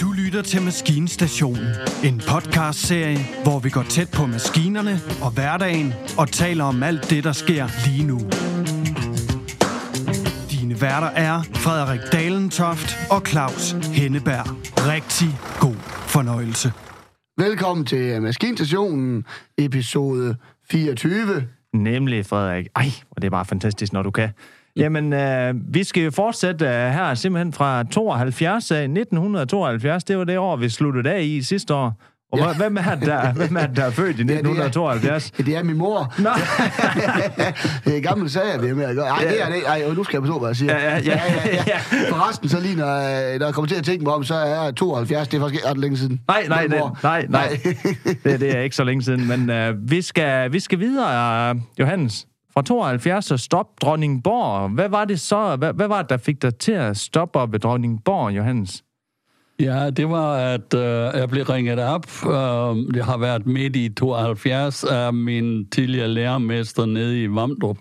Du lytter til Maskinstationen. En podcast-serie, hvor vi går tæt på maskinerne og hverdagen og taler om alt det, der sker lige nu. Dine værter er Frederik Dalentoft og Claus Henneberg. Rigtig god fornøjelse. Velkommen til Maskinstationen, episode 24. Nemlig, Frederik. Ej, og det er bare fantastisk, når du kan. Jamen, øh, vi skal jo fortsætte øh, her simpelthen fra 72 af 1972. Det var det år, vi sluttede af i sidste år. Og Ja. ja. hvem, er det, der, hvem er det, der er født i det er- 1972? Ja, det er min mor. Nå, det er gammel sager, vi er med at gøre. Ej, det er det. Ej, nu skal jeg forstå, hvad jeg siger. Ja, ja, ja. Ja. Forresten, så lige når, øh, når jeg kommer til at tænke mig om, så er jeg 72. Det er faktisk ikke ret længe siden. nej, nej, mor. nej, nej. Det, det er ikke så længe siden. Men øh, vi, skal, vi skal videre, øh, Johannes. Fra 72 og stop Dronningborg. Hvad var det så? Hvad, hvad var det, der fik dig til at stoppe op ved Dronningborg, Johannes? Ja, det var, at øh, jeg blev ringet op. Øh, jeg har været midt i 72 af min tidligere lærermester nede i Vamdrup,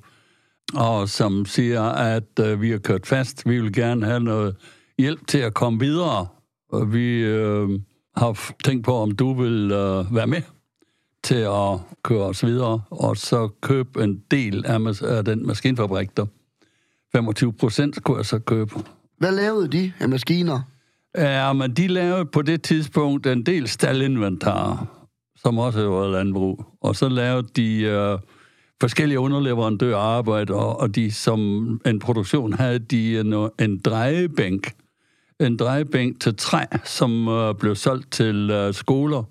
og som siger, at øh, vi har kørt fast. Vi vil gerne have noget hjælp til at komme videre. Og vi øh, har tænkt på, om du vil øh, være med til at køre os videre, og så købe en del af, af den maskinfabrik der. 25 procent kunne jeg så købe. Hvad lavede de af maskiner? Ja, men de lavede på det tidspunkt en del staldinventar, som også var landbrug. Og så lavede de øh, forskellige underleverandører arbejde, og, og de som en produktion havde de en, en drejebænk. En drejebænk til træ, som øh, blev solgt til øh, skoler,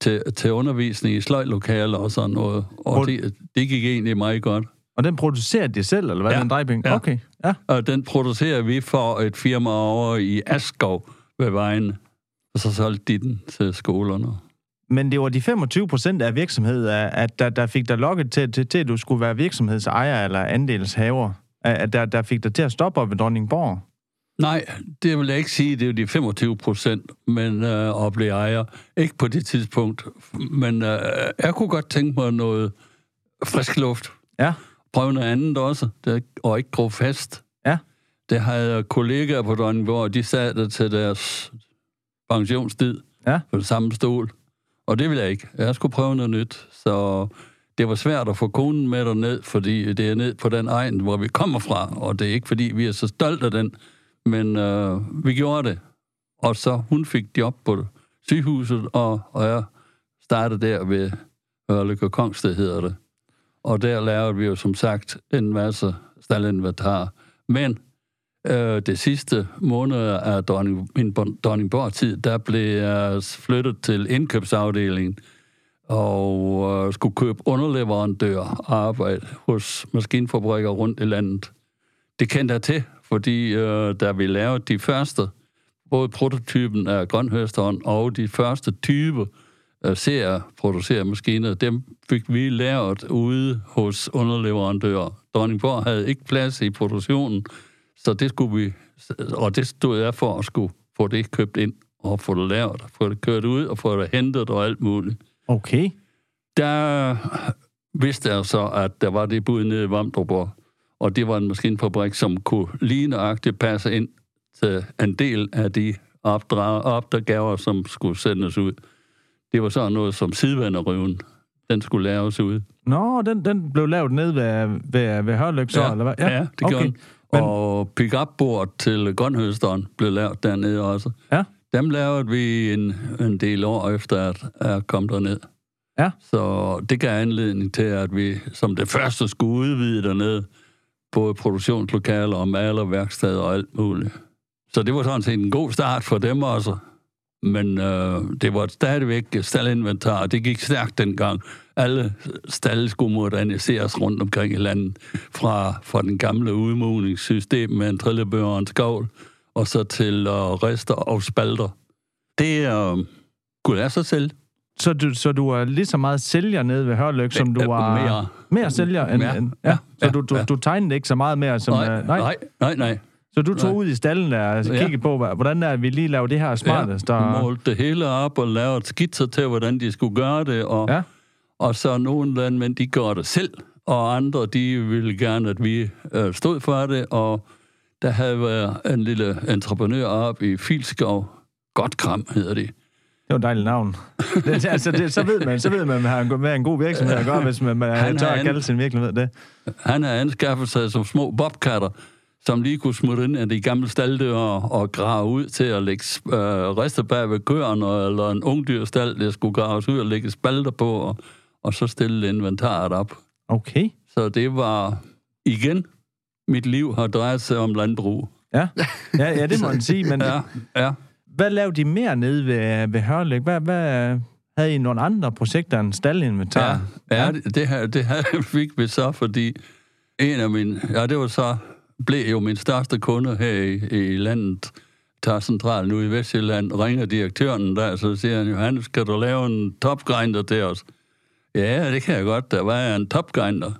til, til undervisning i sløjlokaler og sådan noget. Og Hvor- det, det gik egentlig meget godt. Og den producerede de selv, eller hvad? Ja. Den drejebænk? Ja. Okay, ja. Og den producerer vi for et firma over i Askov ved vejen. Og så solgte de den til skolerne. Men det var de 25 procent af virksomhed, at at der, der fik dig lokket til, til, til, at du skulle være virksomhedsejer eller andelshaver. At at der, der fik dig til at stoppe op ved Dronningborg. Nej, det vil jeg ikke sige, det er jo de 25 procent, men øh, at blive ejer. Ikke på det tidspunkt. Men øh, jeg kunne godt tænke mig noget frisk luft. Ja, Prøve noget andet også, det, og ikke gro fast. ja. Det havde kollegaer på Dronningborg, de sad der til deres pensionstid Ja. på det samme stol. Og det ville jeg ikke. Jeg skulle prøve noget nyt. Så det var svært at få konen med derned, fordi det er ned på den egen, hvor vi kommer fra. Og det er ikke, fordi vi er så stolte af den. Men øh, vi gjorde det. Og så hun fik job på sygehuset, og, og jeg startede der ved Ørlykke Kongsted, hedder det. Og der lavede vi jo som sagt en masse staldinventar. Men øh, det sidste måned af dronning, min Dronningborg-tid, der blev jeg flyttet til indkøbsafdelingen og øh, skulle købe underleverandør arbejde hos maskinfabrikker rundt i landet. Det kendte jeg til, fordi øh, da vi lavede de første, både prototypen af grønhøsteren og de første type øh, serieproducerede maskiner, dem fik vi lavet ude hos underleverandører. Dronningborg havde ikke plads i produktionen, så det skulle vi, og det stod jeg for at skulle få det købt ind og få det lavet, få det kørt ud og få det hentet og alt muligt. Okay. Der vidste jeg så, at der var det bud nede i Vamdrup, og det var en maskinfabrik, som kunne lige nøjagtigt passe ind til en del af de opgaver, som skulle sendes ud. Det var sådan noget som sidevanderøven. Den skulle laves ud. Nå, den, den blev lavet ned ved, ved, ved Hørlyk, så, ja, eller hvad? Ja, ja det gjorde okay. den. Men- Og pick-up-bordet til grønhøsteren blev lavet dernede også. Ja, Dem lavede vi en, en del år efter, at jeg kom derned. ja. Så det gav anledning til, at vi som det første skulle udvide dernede, både produktionslokaler og malerværksteder og alt muligt. Så det var sådan set en god start for dem også. Men øh, det var stadigvæk staldinventar, og det gik stærkt dengang. Alle stalle skulle moderniseres rundt omkring i landet, fra, fra den gamle udmugningssystem med en trillebør og en skovl, og så til øh, rester og spalter. Det øh, kunne jeg så selv. Så du, så du er lige så meget sælger nede ved Hørlyk, som du Ja, var... mere. Mere sælger end... Ja, end ja, ja, så ja, du, du, ja. du tegnede ikke så meget mere som... Nej, øh, nej, nej, nej. Så du tog nej. ud i stallen der og Ja. kiggede på, hvad- hvordan er det, vi lige laver det her smartest? Ja, og... målte det hele op og lavede skitser til, hvordan de skulle gøre det, og, Ja. og så nogle landmænd, de gør det selv, og andre, de ville gerne, at vi øh, stod for det, og der havde været en lille entreprenør op i Filskov. Godt kram hedder det. Det var et dejligt navn. Det, altså, det, så ved man, så ved man, at man har en, en god virksomhed at gøre, hvis man, man Han tør at kalde sin virksomhed det. Han har anskaffet sig som små bobkatter, som lige kunne smutte ind af de gamle staldører og grave ud til at lægge øh, rester bag ved køerne, eller en ungdyrstald, der skulle graves ud og lægge spalter på, og, og så stille inventaret op. Okay. Så det var igen, mit liv har drejet sig om landbrug. Ja, ja, ja det må man sige. Men Ja, ja hvad lavede de mere nede ved, ved Hørlæg? Hvad, hvad, havde I nogle andre projekter end staldinventar? Ja, ja det, det, her, det her fik vi så, fordi en af mine... Ja, det var så... Blev jo min største kunde her i, i landet, tager central nu i Vestjylland, ringer direktøren der, så siger han, Johannes, kan du lave en topgrinder til os? Ja, det kan jeg godt. Der var en topgrinder.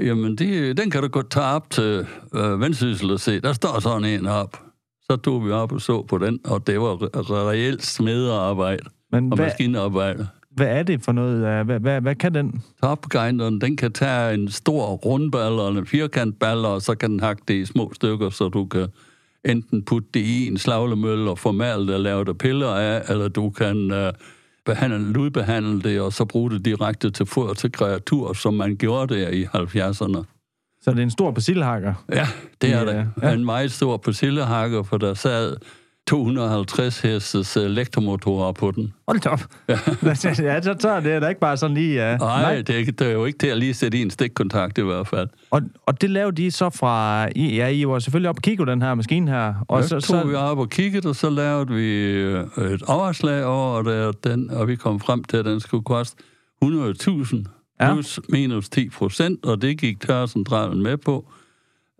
Jamen, de, den kan du godt tage op til øh, Vendsyssel og se. Der står sådan en op. Så tog vi op og så på den, og det var re- reelt smederarbejde Men og hvad, maskinarbejde. hvad er det for noget? øh, Hvad, hvad, hvad kan den? Topgrinderen, den kan tage en stor rundballer eller en firkantballer, og så kan den hakke det i små stykker, så du kan enten putte det i en slaglemølle og formale det og lave det piller af, eller du kan uh, behandle, ludbehandle det, og så bruge det direkte til foder til kreatur, som man gjorde der i 70'erne. Så det er en stor basilhakker. Ja, det er Ja, det. ja. En meget stor persillehakker, for der sad 250 hestes elektromotorer på den. Hold da op. Ja, så, så er det da ikke bare sådan lige... Uh, Nej, det er, det er jo ikke til at lige sætte i en stikkontakt i hvert fald. Og, og det lavede de så fra... I, ja, I var selvfølgelig op og kigge den her maskine her. Og Og så, tog så, vi op og kiggede, og så lavede vi øh, et overslag over det, den, og vi kom frem til, at den skulle koste 100.000 Ja. plus minus 10 procent, og det gik tørcentralen med på.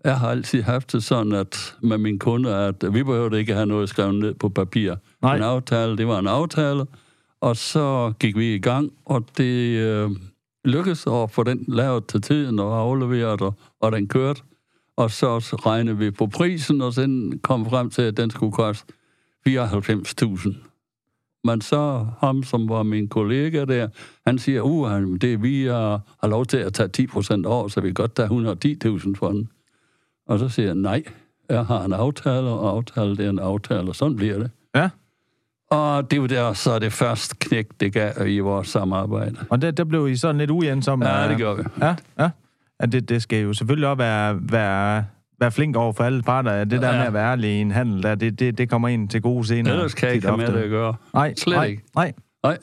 Jeg har altid haft det sådan, at med mine kunder, at vi behøvede ikke have noget skrevet ned på papir. Nej. En aftale, det var en aftale, og så gik vi i gang, og det øh, lykkedes at få den lavet til tiden og afleveret, og, og den kørte. Og så regnede vi på prisen, og så kom frem til, at den skulle koste 94.000. Men så ham, som var min kollega der, han siger, uh, det er vi har, har lov til at tage 10 procent over, så vi kan godt tage 110.000 for den. Og så siger jeg, nej, jeg har en aftale, og aftale det er en aftale, og sådan bliver det. ja, Og det var der, så er det først knæk, det gav i vores samarbejde. og der, der blev I sådan lidt uensomme. Ja, øh, det gør vi. Ja, ja. ja det, det skal jo selvfølgelig også være, være, være flink over for alle parter. Det der Ja. med at være ærlig i en handel, der, det, det, det kommer ind til gode senere. Ellers kan jeg ikke have med det at gøre. Nej, Slet nej, ikke. Nej. Nej,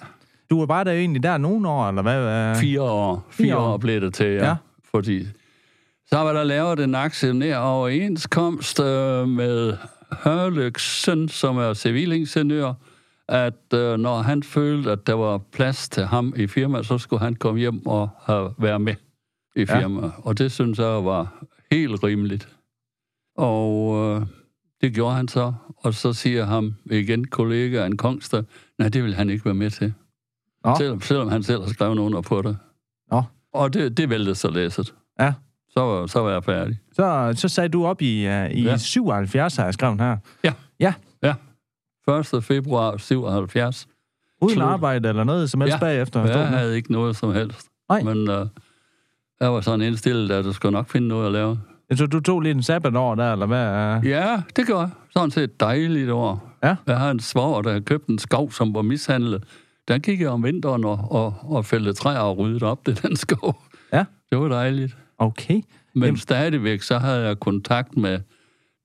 Du var bare der egentlig der nogle år, eller hvad? fire år. Fire Fire år. år blev det til, ja. Ja. ja. Fordi så var der lavet en aktionær overenskomst øh, med Hørløksen, som er civilingeniør, at øh, når han følte, at der var plads til ham i firmaet, så skulle han komme hjem og have, være med i Ja. firmaet. Og det synes jeg var helt rimeligt. Og øh, det gjorde han så. Og så siger ham igen kollegaen Kongster, nej, det vil han ikke være med til. Nå. Selvom, selvom han selv har skrevet under på det. Nå. Og det, det væltede så læsset. Ja. Så, var- så var jeg færdig. Så, så sagde du op i, uh, i ja. Ja. 77, har jeg skrevet her. Ja. Ja. Ja. 1. februar 77. Uden Slut. arbejde eller noget som helst Ja. bagefter. Jeg stod den. havde ikke noget som helst. Nej. Men uh, jeg var sådan indstillet, at du skulle nok finde noget at lave. Så du tog lige en sabbatår der, eller hvad? Uh... Ja, det gør jeg. Sådan set et dejligt år. Ja. Jeg har en svoger, der havde købt en skov, som var mishandlet. Der gik jeg om vinteren og, og, og fældte træer og ryddede op det den skov. Ja. Det var dejligt. Okay. Men Jamen. stadigvæk, så havde jeg kontakt med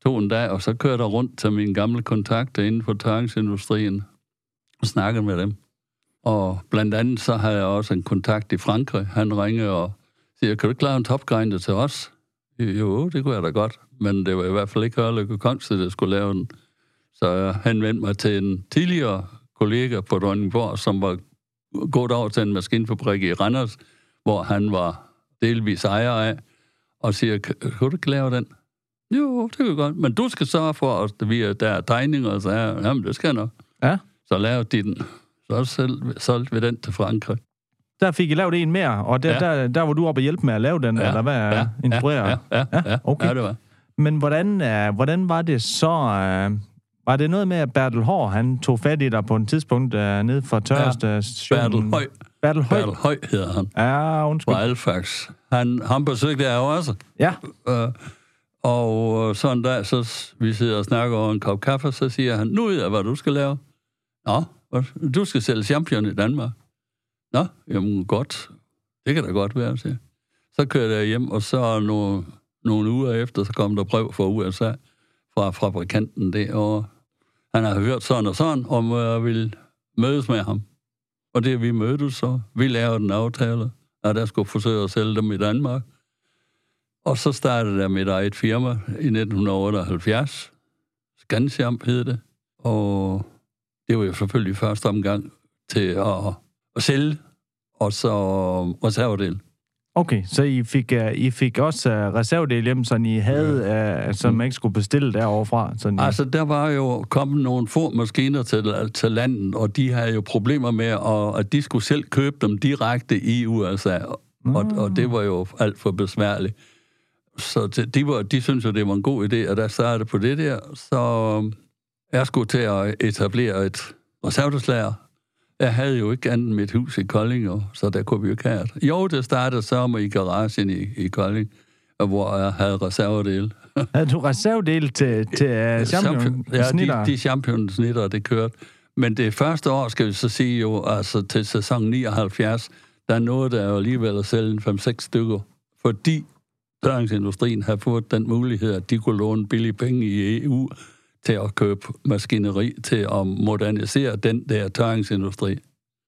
to en dag, og så kørte jeg rundt til mine gamle kontakter inden for tørringsindustrien og snakkede med dem. Og blandt andet så havde jeg også en kontakt i Frankrig. Han ringede og siger, kan du ikke lave en topgrinder til os? Jo, det kunne jeg da godt. Men det var i hvert fald ikke Hørlykke Kongste, der skulle lave den. Så jeg henvendte mig til en tidligere kollega på Dronningborg, som var gået over til en maskinfabrik i Randers, hvor han var delvis ejer af, og siger, kan du ikke lave den? Jo, det kan jeg godt, men du skal sørge for, at vi er, der er tegninger, og så er, jamen, det skal jeg nok. Ja. Så lavede de den. Så selv, solgte vi den til Frankrig. Der fik I lavet en mere, og der, ja. Ja. der, der var du oppe og hjælpe med at lave den, ja. eller hvad? Ja. Instruere? Ja, ja, ja, ja, okay. ja, det var. Men hvordan, uh, hvordan var det så... Uh, var det noget med, at Bertel Hård, han tog fat i dig på et tidspunkt uh, nede for tørrestationen? Bertel Høj. Bertel Høj. Bertel Høj hedder han. Ja, undskyld. Fra Alfax. Han, han besøgte jeg også. Ja. Øh, og øh, sådan der, så vi sidder og snakker over en kop kaffe, så siger han, nu ved jeg, hvad du skal lave. Nå, du skal sælge champion i Danmark. Nå, jamen godt. Det kan da godt være, siger jeg. Så kørte jeg hjem, og så nogle, nogle uger efter, så kom der brev fra USA, fra fabrikanten derovre. Han har hørt sådan og sådan, om jeg ville mødes med ham. Og det vi mødtes så. Vi lavede en aftale, at jeg skulle forsøge at sælge dem i Danmark. Og så startede jeg mit eget firma i 1978. Scansiamp hed det. Og det var jo selvfølgelig første omgang til at, at sælge, og så reservedel. Okay, så I fik, uh, I fik også uh, reservedel hjem, så I havde, uh, som man ikke skulle bestille derovre fra. Så I... Altså, der var jo kommet nogle få maskiner til, til landet, og de havde jo problemer med, at, at de skulle selv købe dem direkte i USA. Og, og det var jo alt for besværligt. Så det, de, var, de synes jo, det var en god idé, at der startede på det der. Så jeg skulle til at etablere et reserveslager. Jeg havde jo ikke andet end mit hus i Kolding, og så der kunne vi jo ikke have det. Jo, det startede så med i garagen i, i Kolding, hvor jeg havde reservedele. Havde du reservedel til, til uh, champion Ja, snitter? de, de champion-snitter, det kørte. Men det første år, skal vi så sige jo, altså til sæson 79, der nåede der jo alligevel at sælge 5-6 stykker, fordi tørringsindustrien havde fået den mulighed, at de kunne låne billige penge i EU til at købe maskineri, til at modernisere den der tørringsindustri.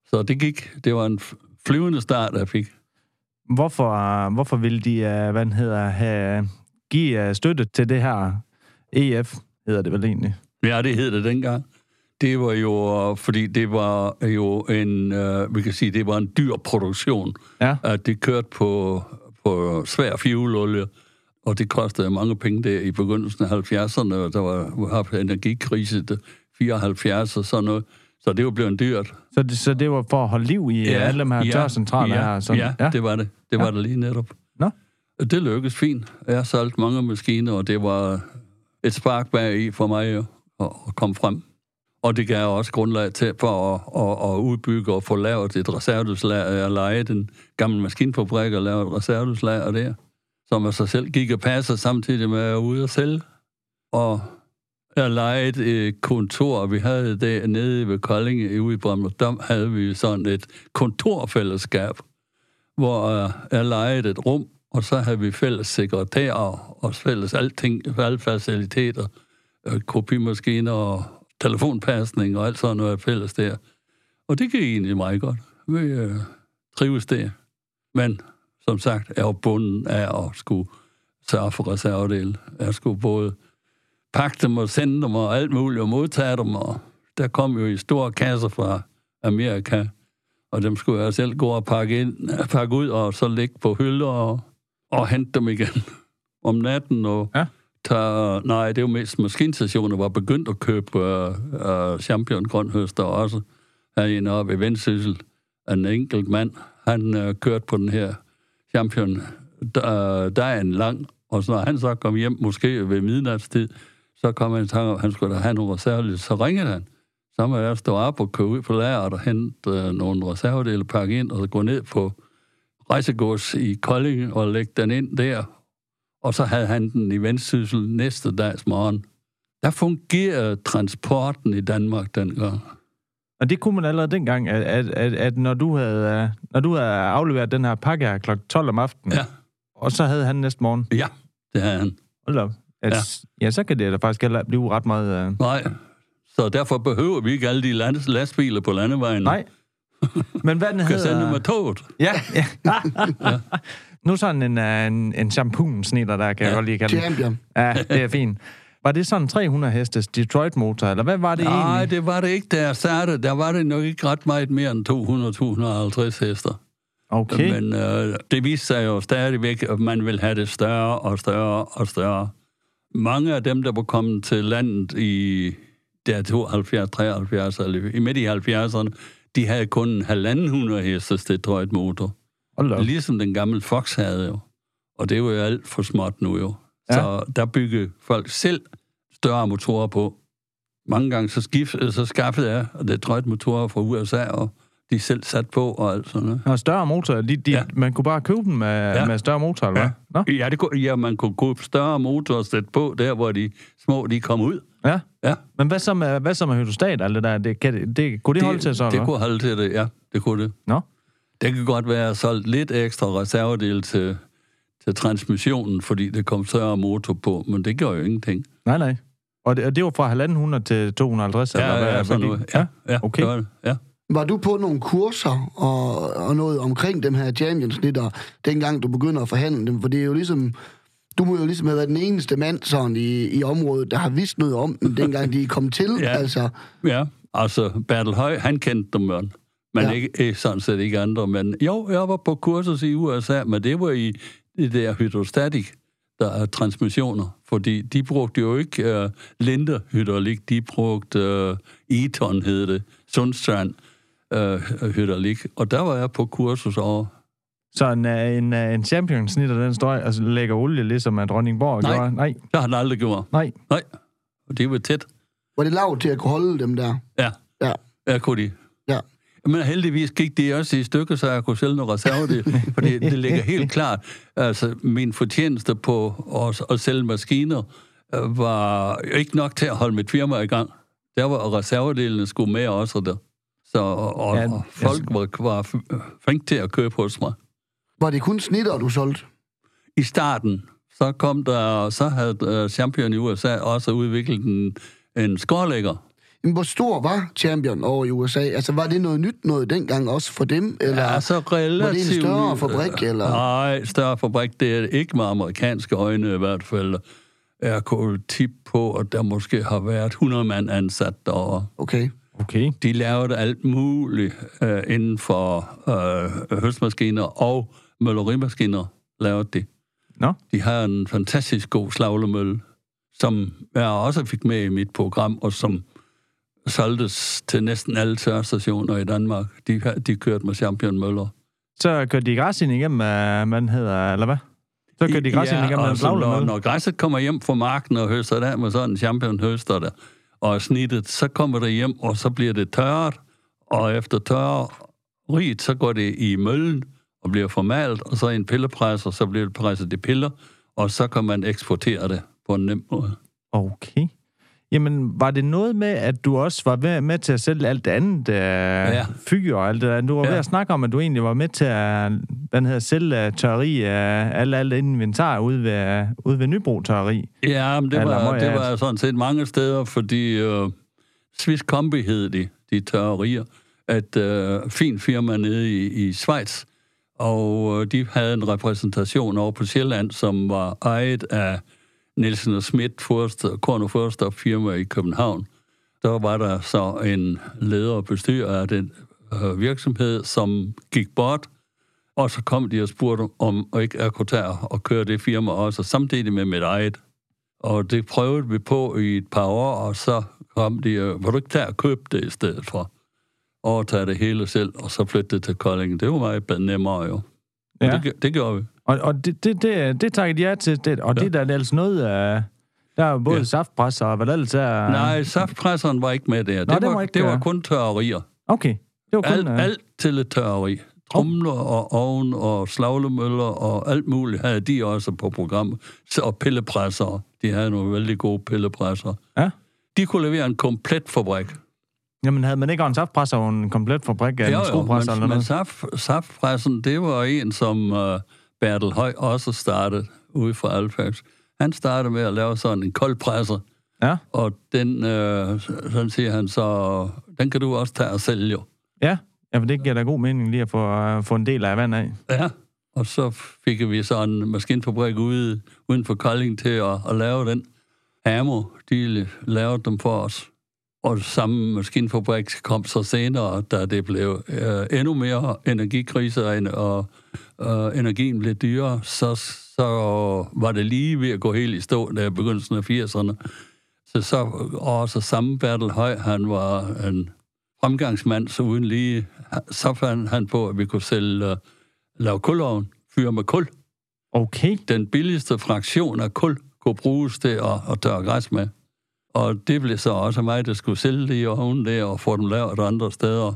Så det gik, det var en flyvende start, jeg fik. Hvorfor, hvorfor ville de, uh, hvad hedder, have, give uh, støtte til det her EF, hedder det vel egentlig? Ja, det hed det dengang. Det var jo, øh, fordi det var jo en, øh, vi kan sige, det var en dyr produktion. Ja. At det kørte på, på svær fuelolie, og det kostede mange penge der i begyndelsen af 70'erne, og der var haft energikrise, det 74 og sådan noget. Så det var blevet dyrt. Så det, så det var for at holde liv i ja, alle dem her tørcentraler ja, her? Sådan. Ja, ja, det var det. Det var Ja. det lige netop. Nå. Det lykkedes fint. Jeg solgte mange maskiner, og det var et spark bag i for mig at, at komme frem. Og det gav også grundlag til for at, at, at udbygge og få lavet et reservedelslager. Jeg lejede en gammel maskinfabrik og lavede et reservedelslager der, som af sig selv gik og passede samtidig med at være ude og sælge. Og jeg lejede et kontor, vi havde det nede ved Kolding ude i Brønderdam, havde vi sådan et kontorfællesskab, hvor øh, jeg lejede et rum, og så havde vi fælles sekretærer og fælles alting, alle faciliteter, øh, kopimaskiner og telefonpasning og alt sådan noget fælles der. Og det gik egentlig meget godt. Vi øh, trives der. Men som sagt, jeg var bunden af at skulle sørge for reservedel. Jeg skulle både pakke dem og sende dem og alt muligt og modtage dem. Og der kom jo i store kasser fra Amerika, og dem skulle jeg selv gå og pakke, ind, pakke ud og så lægge på hylder og, og hente dem igen om natten. Og Ja. tage, nej, det var mest maskinstationer, var begyndt at købe uh, uh, champion grønhøster også herinde oppe i Vendsyssel. En enkelt mand, han uh, kørte på den her champion uh, dagen lang, og så når han så kom hjem, måske ved midnatstid, så kom han i tanke om, at han skulle da have nogle reservedele. Så ringede han. Så må jeg stå op og køre ud på lageret og hente øh, nogle reservedele, pakke ind og gå ned på rejsegods i Kolding og lægge den ind der. Og så havde han den i Vendsyssel næste dags morgen. Der fungerede transporten i Danmark dengang. Og det kunne man allerede dengang, at, at, at, at når, du havde, øh, når du havde afleveret den her pakke her kl. 12 om aftenen, Ja, og så havde han næste morgen, ja, det havde han. hold op, at, ja. ja, så kan det da faktisk heller blive ret meget... Øh, Nej, så derfor behøver vi ikke alle de landes, lastbiler på landevejen. nej. Men hvad den Vi kan sende hedder... med toget. Ja, ja. Nu sådan en, øh, en, en shampoo-snitter, der kan ja. jeg godt lige kalde. Champion. Ja, det er fint. Var det sådan en 300 hestes Detroit-motor, eller hvad var det Nej, egentlig? det var det ikke, da jeg startede. Der var det nok ikke ret meget mere end 200-250 hester. Okay. Men øh, det viste sig jo stadigvæk, at man vil have det større og større og større. Mange af dem, der var kommet til landet i der 72, 73, eller i midt i 70'erne, de havde kun en halvanden hundrede hestes Detroit motor. Ligesom den gamle Fox havde jo. Og det var jo alt for småt nu jo. Ja. Så der byggede folk selv større motorer på. Mange gange så, skift, så skaffede jeg Detroit motorer fra USA, og de selv sat på og alt sådan noget. Og større motorer, de, de, ja. Man kunne bare købe dem med, ja. Med større motorer, eller Ja. hvad? Nå? Ja, det kunne, ja, man kunne købe større motorer og sætte på, der hvor de små, de kom ud. Ja. Ja, Men hvad så med, hvad så med hydrostat, alt det der? Det, kan, det, det, kunne det, holde til så, det eller kunne holde til det, ja. Det kunne det. Nå? Det kan godt være solgt lidt ekstra reservedel til, til transmissionen, fordi det kom større motor på, men det gør jo ingenting. Nej, nej. Og det, og det var fra 1.500 til 250, Ja, eller hvad? ja, sådan noget. Ja, ja, okay. det var det. Ja. Var du på nogle kurser og, og noget omkring dem her championsnitter, dengang du begynder at forhandle dem? For det er jo ligesom... Du må jo ligesom have været den eneste mand sådan i, i området, der har vidst noget om dem, dengang de kom til. Ja. Altså, Ja, altså Bertel Høj, han kendte dem, men, Ja. ikke, sådan set ikke andre. Men jo, jeg var på kursus i USA, men det var i det der hydrostatik, der er transmissioner. Fordi de brugte jo ikke uh, linderhydraulik, de brugte uh, Eton, hed det, Sundstrand uh, hydraulik. Og der var jeg på kursus over. Så en, øh, en, øh, en championsnitter, den står, altså lægger olie, ligesom at Dronningborg Nej. gjorde? Nej. Det har han aldrig gjort. Nej. Nej, og det var tæt. var det lavt til at kunne holde dem der? Ja, Ja. ja kunne de. Men heldigvis gik det også i stykker, så jeg kunne sælge noget reservedel. fordi det ligger helt klart. Altså, min fortjeneste på at, at sælge maskiner øh, var ikke nok til at holde mit firma i gang. Der var reservedelene skulle med også der. Så, og, Ja, og folk var, var flinke til at købe hos mig. Var det kun snitter, du solgte? I starten, så kom der, så havde uh, Champion i USA også udviklet en, en skårlægger. Jamen, hvor stor var Champion over i USA? Altså, var det noget nyt noget dengang også for dem? Eller Ja, så relativt... var det en større fabrik, eller? Nej, større fabrik, det er det ikke med amerikanske øjne i hvert fald. Jeg kunne tippe på, at der måske har været 100 mand ansat derovre. Okay. Okay. De lavede alt muligt øh, inden for øh, høstmaskiner og møllerimaskiner, lavede de. Nå. De har en fantastisk god slaglemølle, som jeg også fik med i mit program, og som solgtes til næsten alle tørrestationer i Danmark. De, de kørte med championmøller. Så kørte de græsien igennem, øh, man hedder, eller hvad? Så kørte de græsien igennem og en så når, når græsset kommer hjem fra marken og høster der med sådan en championhøster der, og er snittet, så kommer det hjem, og så bliver det tørret, og efter tørreriet, så går det i møllen og bliver formalt, og så en pillepresser, så bliver det presset i piller, og så kan man eksportere det på en nem måde. Okay. Jamen, var det noget med, at du også var med, med til at sælge alt det andet, øh, ja. Fyr og alt det der? Du var ja. Ved at snakke om, at du egentlig var med til at hvad hedder, sælge øh, tørreri af alt, alt inventar ude ved, ude ved Nybro Tørreri. Ja, men det Eller var, det var sådan set mange steder, fordi øh, Swiss Combi hed de, de tørrerier, et øh, fint firma nede i, i Schweiz, og øh, de havde en repræsentation over på Sjælland, som var ejet af Nielsen og Schmidt, Forster, Korn og Forster firma i København. Der var der så en leder og bestyrer af den øh, virksomhed, som gik bort, og så kom de og spurgte, om jeg ikke jeg kunne tage og køre det firma også, samtidig med mit eget. Og det prøvede vi på i et par år, og så kom de, øh, vil du ikke tage og købe det i stedet for? Overtage det hele selv, og så flytte det til Kolding. Det var meget nemmere jo. Ja. Det, det gjorde vi. Og, og det, det, det, det takker de ja til. Det, og ja. Ja. det der er altså noget... Øh, der er jo både ja. Ja. saftpres og hvad der ellers er... Nej, saftpresseren var ikke med der. Nå, det, den var, ikke det var kun tørrerier. Okay. Det var kun... Alt, øh, alt til et tørreri. Trumler og ovn og slaglemøller og alt muligt havde de også på programmet. Og pillepresser. De havde nogle vældig gode pillepresser. Ja. De kunne levere en komplet fabrik. Jamen, havde man ikke en saftpresser og en komplet fabrik af en skruepresser eller men, men noget? saft, saftpressen, det var en, som uh, Bertel Høj også startede ude fra Alfax. Han startede med at lave sådan en koldpresser, Ja. og den, øh, sådan siger han så, den kan du også tage og sælge. jo. Ja. Ja, for det giver da god mening lige at få, uh, få en del af vand af. Ja, og så fik vi så en maskinfabrik ude, uden for Kolding til at, at lave den. Hamo, de lavede dem for os. Og samme maskinfabrik kom så senere, da det blev øh, endnu mere energikriser, end- og øh, energien blev dyrere, så, så var det lige ved at gå helt i stå, der i begyndelsen af 80'erne. Så, så og så samme Bertel Høj, han var en fremgangsmand, så uden lige, så fandt han på, at vi kunne sælge, uh, lave kulovn, fyre med kul. Okay. Den billigste fraktion af kul kunne bruges til at, at tørre græs med. Og det blev så også mig, der skulle sælge det i ovnen der og få dem lavet andre steder.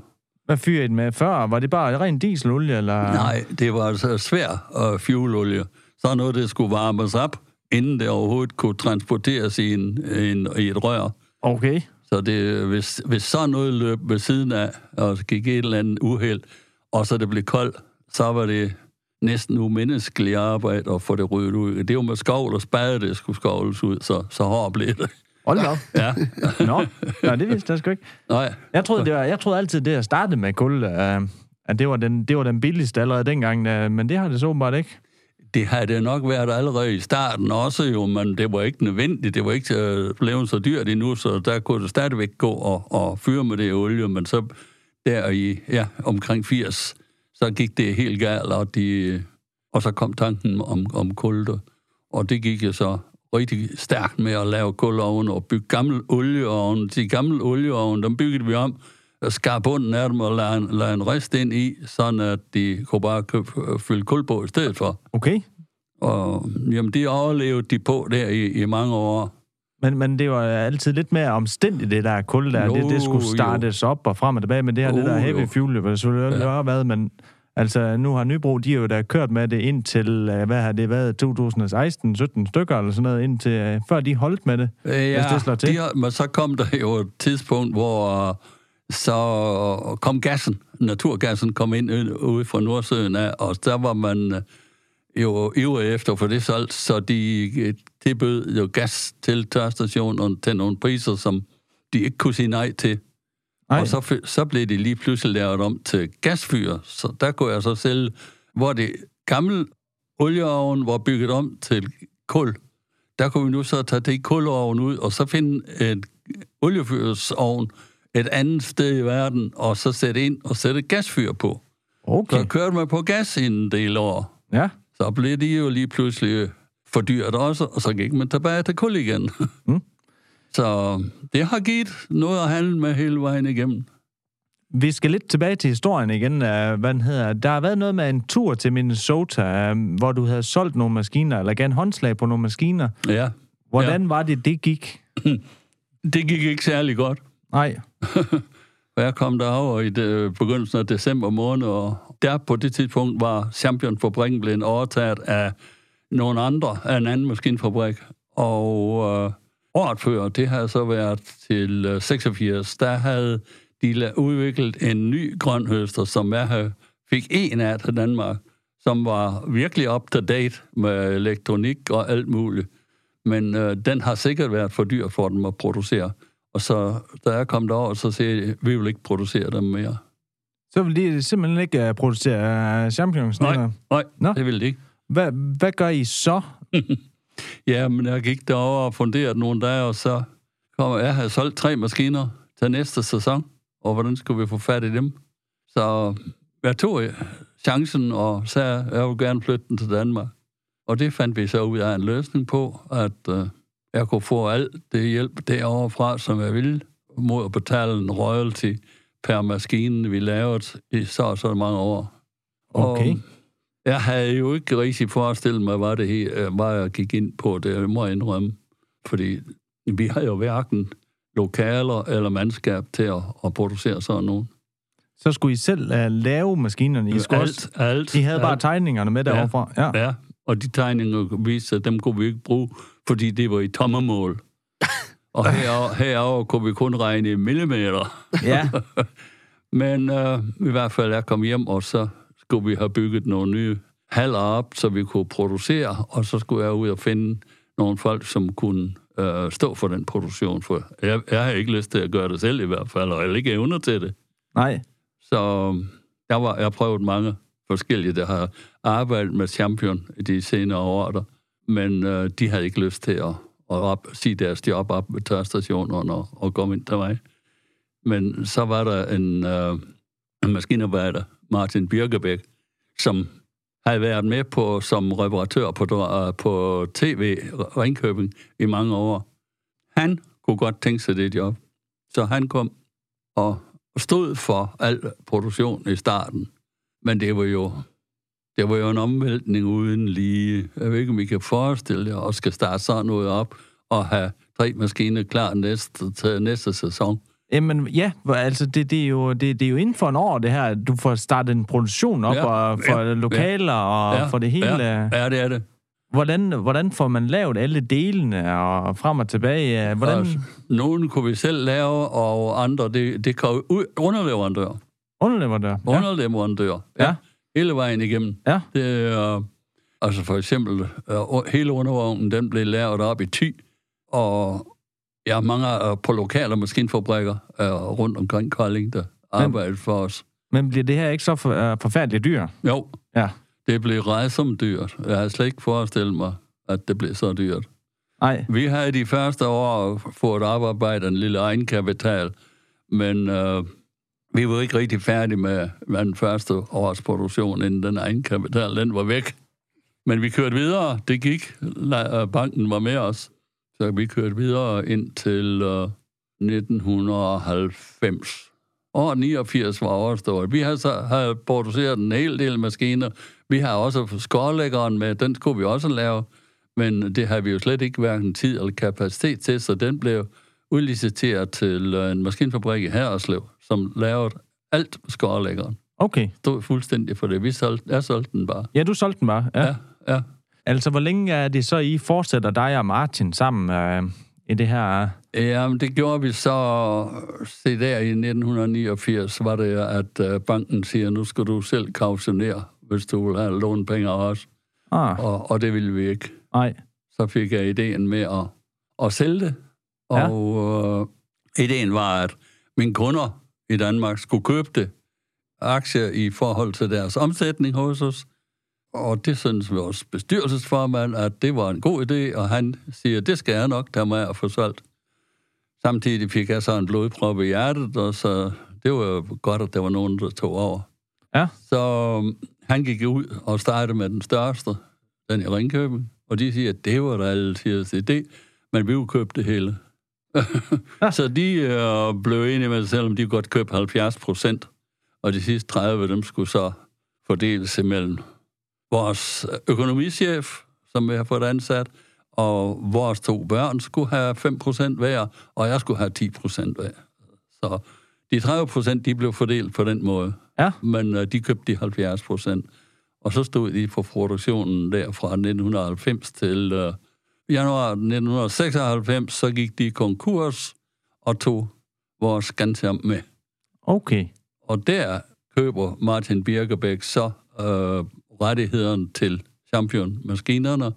Hvad fyrer I med før? Var det bare ren dieselolie, eller? Nej, det var altså svær uh, fuelolie. Så noget, der skulle varmes op, inden det overhovedet kunne transporteres i, en, en, i et rør. Okay. Så det, hvis, hvis så noget løb ved siden af, og gik et eller andet uheld, og så det blev koldt, så var det næsten umenneskeligt arbejde at få det ryddet ud. Det var med skovl og spade, det skulle skovles ud, så, så hård blev det. Hold da op. Ja. Nå, ja, det vidste jeg sgu ikke. Nej, Jeg troede, det var, jeg troede altid, det at starte med kul, øh, at det var, den, det var den billigste allerede dengang, øh, men det har det så åbenbart ikke. det har det nok været allerede i starten også jo, men det var ikke nødvendigt. Det var ikke øh, blevet så dyrt endnu, så der kunne det stadigvæk gå og, og fyre med det olie, men så der i, ja, omkring 80, så gik det helt galt, og, de, og så kom tanken om, om kulde. Og det gik jo så rigtig stærkt med at lave kulovn og bygge gamle olieovn. De gamle olieovn, dem byggede vi om, og skar bunden af dem og lagde en, lagde en rist ind i, sådan at de kunne bare købe, fylde kul på i stedet for. Okay. Og jamen, det overlevede de på der i, i mange år. Men, men det var altid lidt mere omstændigt, det der kul der. Jo, det, det skulle jo. startes op og frem og tilbage, men det her, Jo, det der heavy jo. fuel, det var selvfølgelig ja. har været, men altså, nu har Nybro, de jo da kørt med det indtil, øh, hvad har det været, 2016, 17 stykker eller sådan noget, indtil, øh, før de holdt med det, Øh, hvis det slår til. De, men så kom der jo et tidspunkt, hvor så kom gassen, naturgassen kom ind ude fra Nordsøen af, og der var man jo ivrig efter for det solgt, så de tilbød jo gas til tørstationen til nogle priser, som de ikke kunne sige nej til. Nej. Og så, så blev det lige pludselig lavet om til gasfyr. Så der kunne jeg så sælge, hvor det gamle olieovn var bygget om til kul. Der kunne vi nu så tage det kulovn ud, og så finde et oliefyrsovn et andet sted i verden, og så sætte ind og sætte gasfyr på. Okay, Så kørte man på gas i en del år. ja. Så blev de jo lige pludselig for dyrt også, og så gik man tilbage til kul igen. Mm. Så det har givet noget at handle med hele vejen igennem. Vi skal lidt tilbage til historien igen. Hvad den hedder. Der har været noget med en tur til Minnesota, øh, hvor du havde solgt nogle maskiner, eller gav en håndslag på nogle maskiner. Ja, Hvordan var det, det gik? det gik ikke særlig godt. Nej. Og jeg kom derover i det, begyndelsen af december måned, og der på det tidspunkt var Champion-fabrikken blevet overtaget af nogle andre, af en anden maskinfabrik. Og øh, året før, det havde så været til øh, 86, der havde de udviklet en ny grønhøster, som jeg fik en af til Danmark, som var virkelig up to date med elektronik og alt muligt. Men øh, den har sikkert været for dyr for dem at producere. Og så, da jeg kom derover, så sagde jeg, vi vil ikke producere dem mere. Så vil de simpelthen ikke uh, producere uh, champignons? Nej, eller? nej, Nå. det vil de ikke. Hvad, hvad gør I så? Ja, men jeg gik derover og funderede nogle dage, og så kom jeg havde solgt tre maskiner til næste sæson, og hvordan skulle vi få fat i dem? Så jeg tog chancen og sagde, at jeg vil gerne flytte den til Danmark. Og det fandt vi så ud af en løsning på, at øh, jeg kunne få alt det hjælp derovre fra, som jeg ville, mod at betale en royalty per maskine, vi lavede i så og så mange år. Okay. Og jeg havde jo ikke rigtig forestillet mig, hvad, det her, øh, hvad jeg gik ind på, det må jeg indrømme. Fordi vi har jo hverken lokaler eller mandskab til at, at producere sådan nogen. Så skulle I selv uh, lave maskinerne? I, skulle også, alt, alt. I havde bare alt. tegningerne med Ja. derovre fra? Ja. Ja, og de tegninger viste, at dem kunne vi ikke bruge, fordi det var i tommermål. Og herover, herover kunne vi kun regne i millimeter. ja. Men øh, i hvert fald, jeg kom hjem, og så skulle vi have bygget nogle nye haller op, så vi kunne producere, og så skulle jeg ud og finde nogle folk, som kunne øh, stå for den produktion. For jeg, jeg har ikke lyst til at gøre det selv i hvert fald, og jeg ikke evner til det. Nej. Så jeg, var, jeg har prøvet mange forskellige, der har arbejdet med Champion i de senere år, der, men øh, de havde ikke lyst til at, at op, sige deres job op ved tørstationerne og, og komme ind til mig. Men så var der en, øh, en maskinarbejder, Martin Birkebæk, som havde været med på som reparatør på, øh, på TV Ringkøbing i mange år. Han kunne godt tænke sig det job. Så han kom og stod for al produktion i starten. Men det var jo, det var jo en omvæltning uden lige. Jeg ved ikke, om I kan forestille jer, at skal starte sådan noget op og have tre maskiner klar næste, til næste sæson. Jamen ja, altså det, det, er jo, det, det er jo inden for en år, det her, du får startet en produktion op Ja, og for ja, lokaler og Ja, for det hele. Ja, ja, det er det. Hvordan, hvordan får man lavet alle delene og frem og tilbage? Hvordan, Altså, nogle kunne vi selv lave, og andre, det, det ud, underleverandør. underlever der? Ja. Underleverandør. Ja. Hele vejen igennem. Ja. Det er, altså for eksempel, øh, hele undervognen, den blev lavet op i Thy, og ja, mange er på lokale maskinfabrikker øh, rundt omkring Kolding, der arbejder for os. Men bliver det her ikke så for, uh, forfærdeligt dyr? Jo, Ja. det blev rejsomt dyrt. Jeg har slet ikke forestillet mig, at det blev så dyrt. Nej. Vi har i de første år fået oparbejdet en lille egenkapital, men øh, vi var ikke rigtig færdige med, den første års produktion, inden den egenkapital den var væk. Men vi kørte videre. Det gik. Øh, Banken var med os. Så vi kørte videre ind til øh, 1990. År 89 var overstået. Vi har så har produceret en hel del maskiner. Vi har også skårlæggeren med, den skulle vi også lave. Men det har vi jo slet ikke hverken tid eller kapacitet til, så den blev udliciteret til øh, en maskinfabrik i Herreslev, som lavede alt med skårlæggeren. Okay. Stod fuldstændig for det. Vi solgte, jeg solgte den bare. Ja, du solgte den bare. Ja. Ja, ja. Altså, hvor længe er det så, I fortsætter dig og Martin sammen uh, i det her... Jamen, det gjorde vi så... Se der i 1989 var det, at øh, banken siger, nu skal du selv kautionere, hvis du vil have lånt penge af os. Ah, Og, og det ville vi ikke. nej. så fik jeg ideen med at, at sælge det. Ja. Og øh, ideen var, at mine kunder i Danmark skulle købe det aktier i forhold til deres omsætning hos os. Og det synes vores bestyrelsesformand, at det var en god idé, og han siger, det skal jeg nok tage med at få solgt. Samtidig fik jeg så en blodprop i hjertet, og så det var jo godt, at der var nogen, der tog over. Ja. Så øhm, han gik ud og startede med den største, den i Ringkøbing. Og de siger, at det var da altid idé, men vi købe det hele. så de øh, blev enige med sig selv, om de godt købe 70 procent, og de sidste 30, dem skulle så fordeles imellem vores økonomichef, som vi har fået ansat, og vores to børn skulle have 5 procent hver, og jeg skulle have 10 procent hver. Så de 30 procent, de blev fordelt på den måde. Ja. Men øh, de købte de 70 procent. Og så stod de på produktionen der fra 1990 til øh, januar 1996, så gik de konkurs og tog vores Scantiam med. Okay. Og der køber Martin Birkebæk så øh, rettigheden til Champion-maskinerne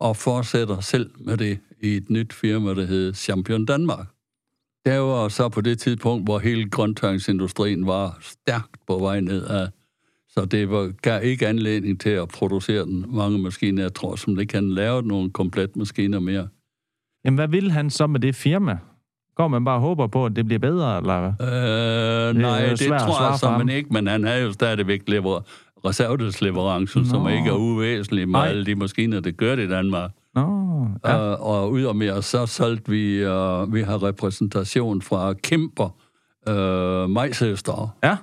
og fortsætter selv med det i et nyt firma, der hedder Champion Danmark. Det var så på det tidspunkt, hvor hele grøntøjsindustrien var stærkt på vej nedad. Så det var, gav ikke anledning til at producere den mange maskiner. Jeg tror, som det kan lave nogle komplet maskiner mere. Jamen, hvad vil han så med det firma? Går man bare og håber på, at det bliver bedre, eller hvad? Øh, nej, det, at tror jeg så ikke, men han er jo stadigvæk lever reservedelsleverancer, som Nå. ikke er uvæsentlig med Nej. alle de maskiner, det gør det i Danmark. Nå, ja. Ja. Uh, og udover så solgte vi, uh, vi har repræsentation fra Kemper uh, majsøster Ja.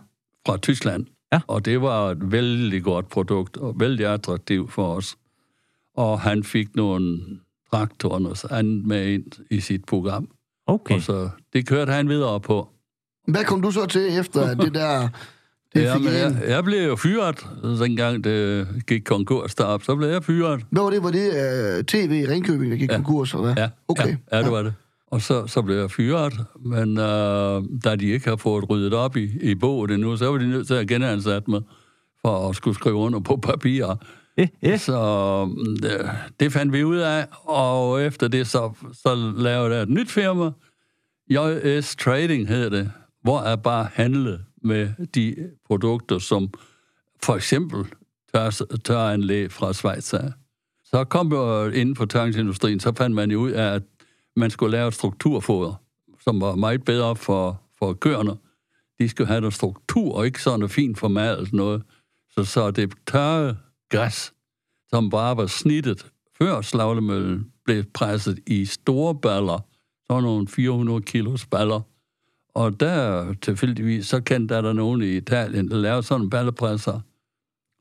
fra Tyskland. Ja. Og det var et vældig godt produkt, og vældig attraktivt for os. Og han fik nogle traktorer og andet med ind i sit program. Okay. Og så det kørte han videre på. Hvad kom du så til efter det der... Det Ja, men jeg, jeg, blev jo fyret, dengang det gik konkurs derop, så blev jeg fyret. Hvad var det? Var det uh, tv i Ringkøbing, der gik ja. konkurs, eller hvad? Ja, Okay. ja, ja det var det. Og så, så blev jeg fyret, men øh, da de ikke har fået ryddet op i, i boget endnu, så var de nødt til at genansætte mig for at skulle skrive under på papirer. Eh, eh. Så mm, det, det fandt vi ud af, og efter det så, så lavede jeg et nyt firma. JS Trading hedder det, hvor jeg bare handlede med de produkter, som for eksempel tør, tøranlæg fra Schweiz af. Så kom jo inden for tørringsindustrien, så fandt man jo ud af, at man skulle lave et strukturfoder, som var meget bedre for, for køerne. De skulle have noget struktur, og ikke sådan noget fint formalt noget. Så, så det tørre græs, som bare var snittet før slaglemøllen, blev presset i store baller, sådan nogle 400 kilos baller. Og der tilfældigvis, så kendte der, nogen i Italien, der lavede sådan ballepresser.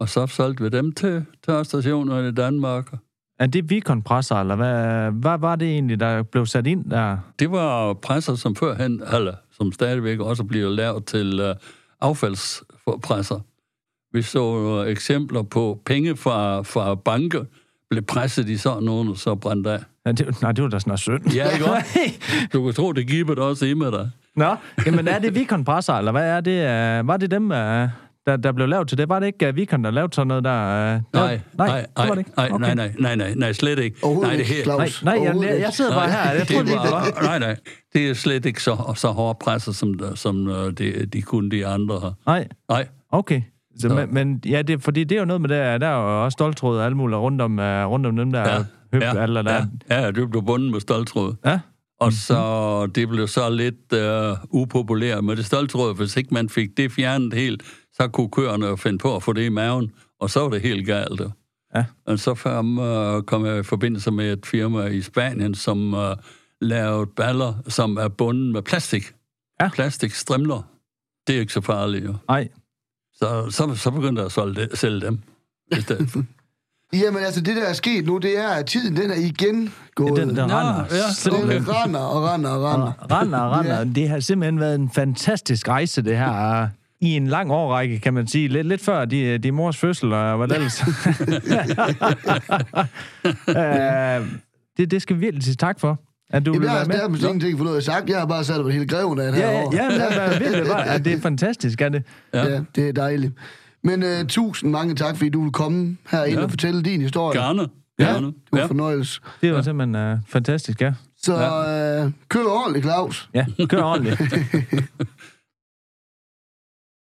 Og så solgte vi dem til tørstationer i Danmark. Er det Vicon-presser, eller hvad, hvad var det egentlig, der blev sat ind der? Det var presser, som førhen, eller som stadigvæk også bliver lavet til øh, affaldspresser. Vi så øh, eksempler på penge fra, fra banker, blev presset i sådan nogen, og så brændt af. Ja, det, nej, det var da sådan synd. Ja, ikke? Du kan tro, det giver det også i med dig. Nå, jamen er det Vicon Presser, eller hvad er det? Uh, var det dem, uh, der, der blev lavet til det? Var det ikke uh, Vicon, der lavede sådan noget der? Uh, Nej, nej, nej, det var det ikke. nej, Okay. nej, nej, nej, nej, nej, slet ikke. Nej, det her, Nej, nej, jeg, jeg, jeg sidder bare her. Jeg tror, det, det det var... nej, nej, det er slet ikke så, så hårde presser, som, som det, de kunne de andre har. Nej, Nej, okay. Så, Så- men, men ja, det, fordi det er jo noget med det, der er jo også stoltråd og alt muligt rundt om, uh, rundt om dem der ja, ja, høb, ja, eller der. ja, ja, det blev bundet med stoltråd. Ja. Og så, det blev så lidt øh, upopulært med det stoltråd. Hvis ikke man fik det fjernet helt, så kunne køerne finde på at få det i maven, og så var det helt galt. Ja. Og så kom, øh, kom jeg i forbindelse med et firma i Spanien, som øh, lavede baller, som er bundet med plastik. Ja. Plastikstrimler. Det er ikke så farligt, jo. Nej, Så, så, så begyndte jeg at sælge dem. i stedet for. Jamen altså, det der er sket nu, det er, at tiden den er igen gået. den, den Nå, render. ja, simpelthen. Den render og render og render. Render og render. Ja. Det har simpelthen været en fantastisk rejse, det her. I en lang årrække, kan man sige. Lidt, lidt før de, de mors fødsel, og hvad det ellers. Øh, det, det skal vi virkelig sige tak for, at du Jamen, vil jeg har nærmest ingenting for noget at sagt. Jeg har bare sat på hele greven af det Ja, her ja, år. ja, det er virkelig bare, at det er fantastisk, er det? Ja. ja, det er dejligt. Men uh, tusind mange tak, fordi du vil komme herind Ja. og fortælle din historie. Gerne. Ja, Gerne. Det var Ja. fornøjelse. Det var simpelthen uh, fantastisk, ja. Så uh, kør du ordentligt, Claus. Ja, kør ordentligt.